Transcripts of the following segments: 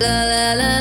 Sugar, you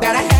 that I had.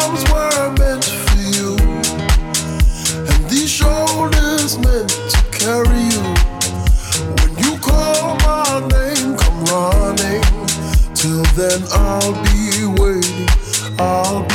arms were meant for you, and these shoulders meant to carry you. When you call my name, come running. Till then, I'll be waiting. I'll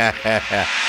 Yeah.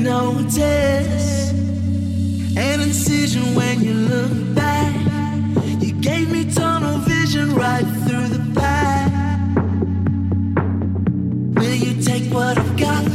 notice an incision when you look back. You gave me tunnel vision right through the back. Will you take what I've got?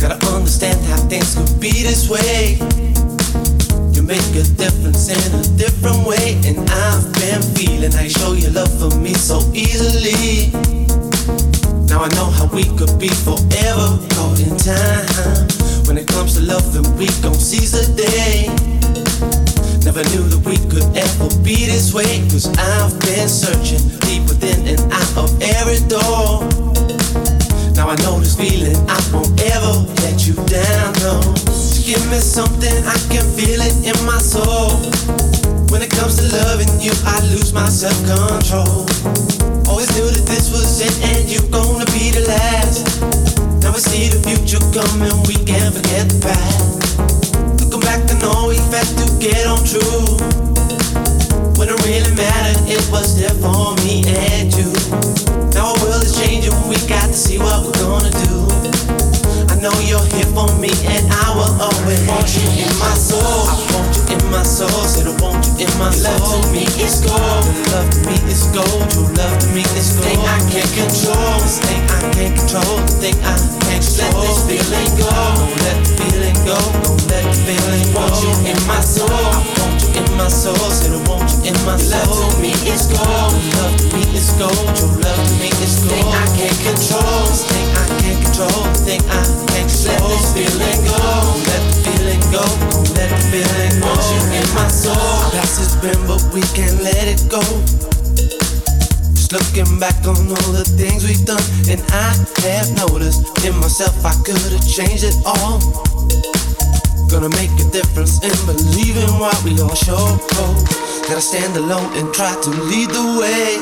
Gotta understand how things could be this way. You make a difference in a different way, and I've been feeling you show your love for me so easily. Now I know how we could be forever caught in time. When it comes to loving, we gon' seize the day. Never knew that we could ever be this way. Cause I've been searching deep within and out of every door. Now I know this feeling, I won't ever let you down, no. Just give me something, I can feel it in my soul. When it comes to loving you, I lose my self control. Always knew that this was it and you're gonna be the last. Now we see the future coming, we can't forget the past. Looking back, I know we've had to get on true. It really mattered, it was there for me and you. Our world is changing, we got to see what we're gonna do. I know you're here for me, and I will always want you in my soul. I want you in my soul, said I want you in my soul. Love to me is gold, your love to me is gold, your love to me is gold. Thing I can't control, this thing I can't control, the thing I can't. Let this feeling go, don't let the feeling go, don't let the feeling go. Want you in my soul, I want you in my soul, said I want you in my soul. Love to me is gold, your love to me is gold, your love to me is gold. Thing I can't control, thing I can't control, thing I can't control. Let this feeling go, Don't let the feeling go, Don't let the feeling go. Want you in my soul. Past has been, but we can't let it go. Looking back on all the things we've done, and I have noticed in myself I could have changed it all. Gonna make a difference in believing what we gon' show. Gotta stand alone and try to lead the way.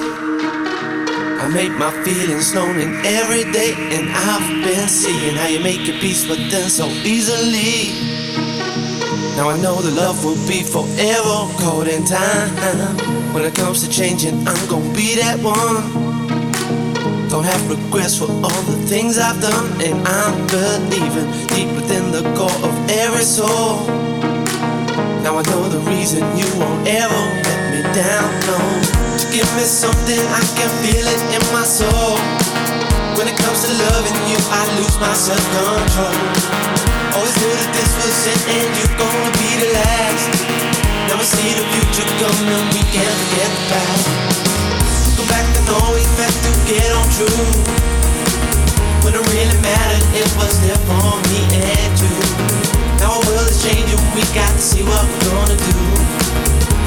I make my feelings known in every day, and I've been seeing how you make your peace with them so easily. Now I know the love will be forever caught in time. When it comes to changing, I'm gonna be that one. Don't have regrets for all the things I've done, and I'm believing deep within the core of every soul. Now I know the reason you won't ever let me down, no. Give me something, I can feel it in my soul. When it comes to loving you, I lose my self control. Always knew that this was it, and you're gonna be the last. Now we see the future coming, we can't forget the past. Go back to get on true. When it really mattered, it was there for me and you. Now our world is changing, we got to see what we're gonna do.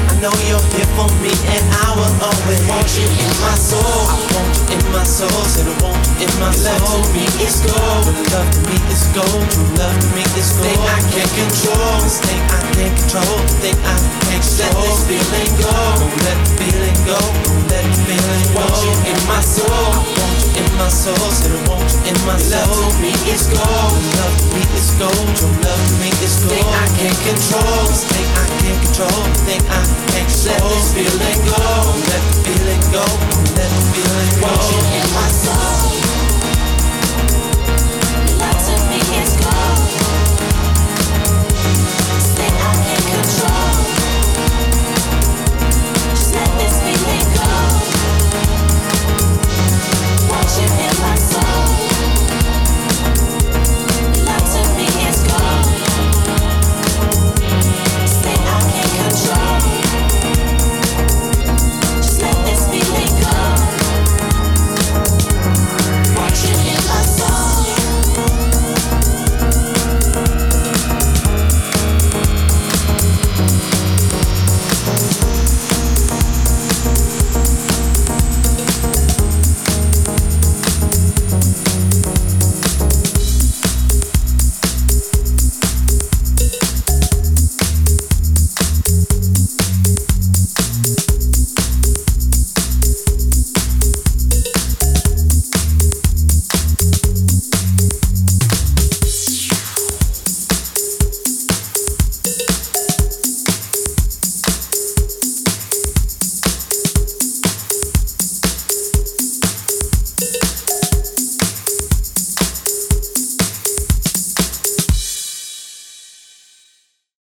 I know you're here for me, and I will always want you in my soul. I want you in my soul, said I want you in my soul. Love to me is gold, but love to me is gold. True love to me is gold. Thing I can't control, this thing I can't control, thing I can't control. Let this feeling go, don't let the feeling go, don't let the feeling go. Want you in my soul, I want you in my soul, said I want you in my soul. Love me is gold, love me is gold. True love me is gold. Thing I can't control, thing I can't control, thing I can't control. Let this feeling go, let the feeling go, let the feeling go. In my soul.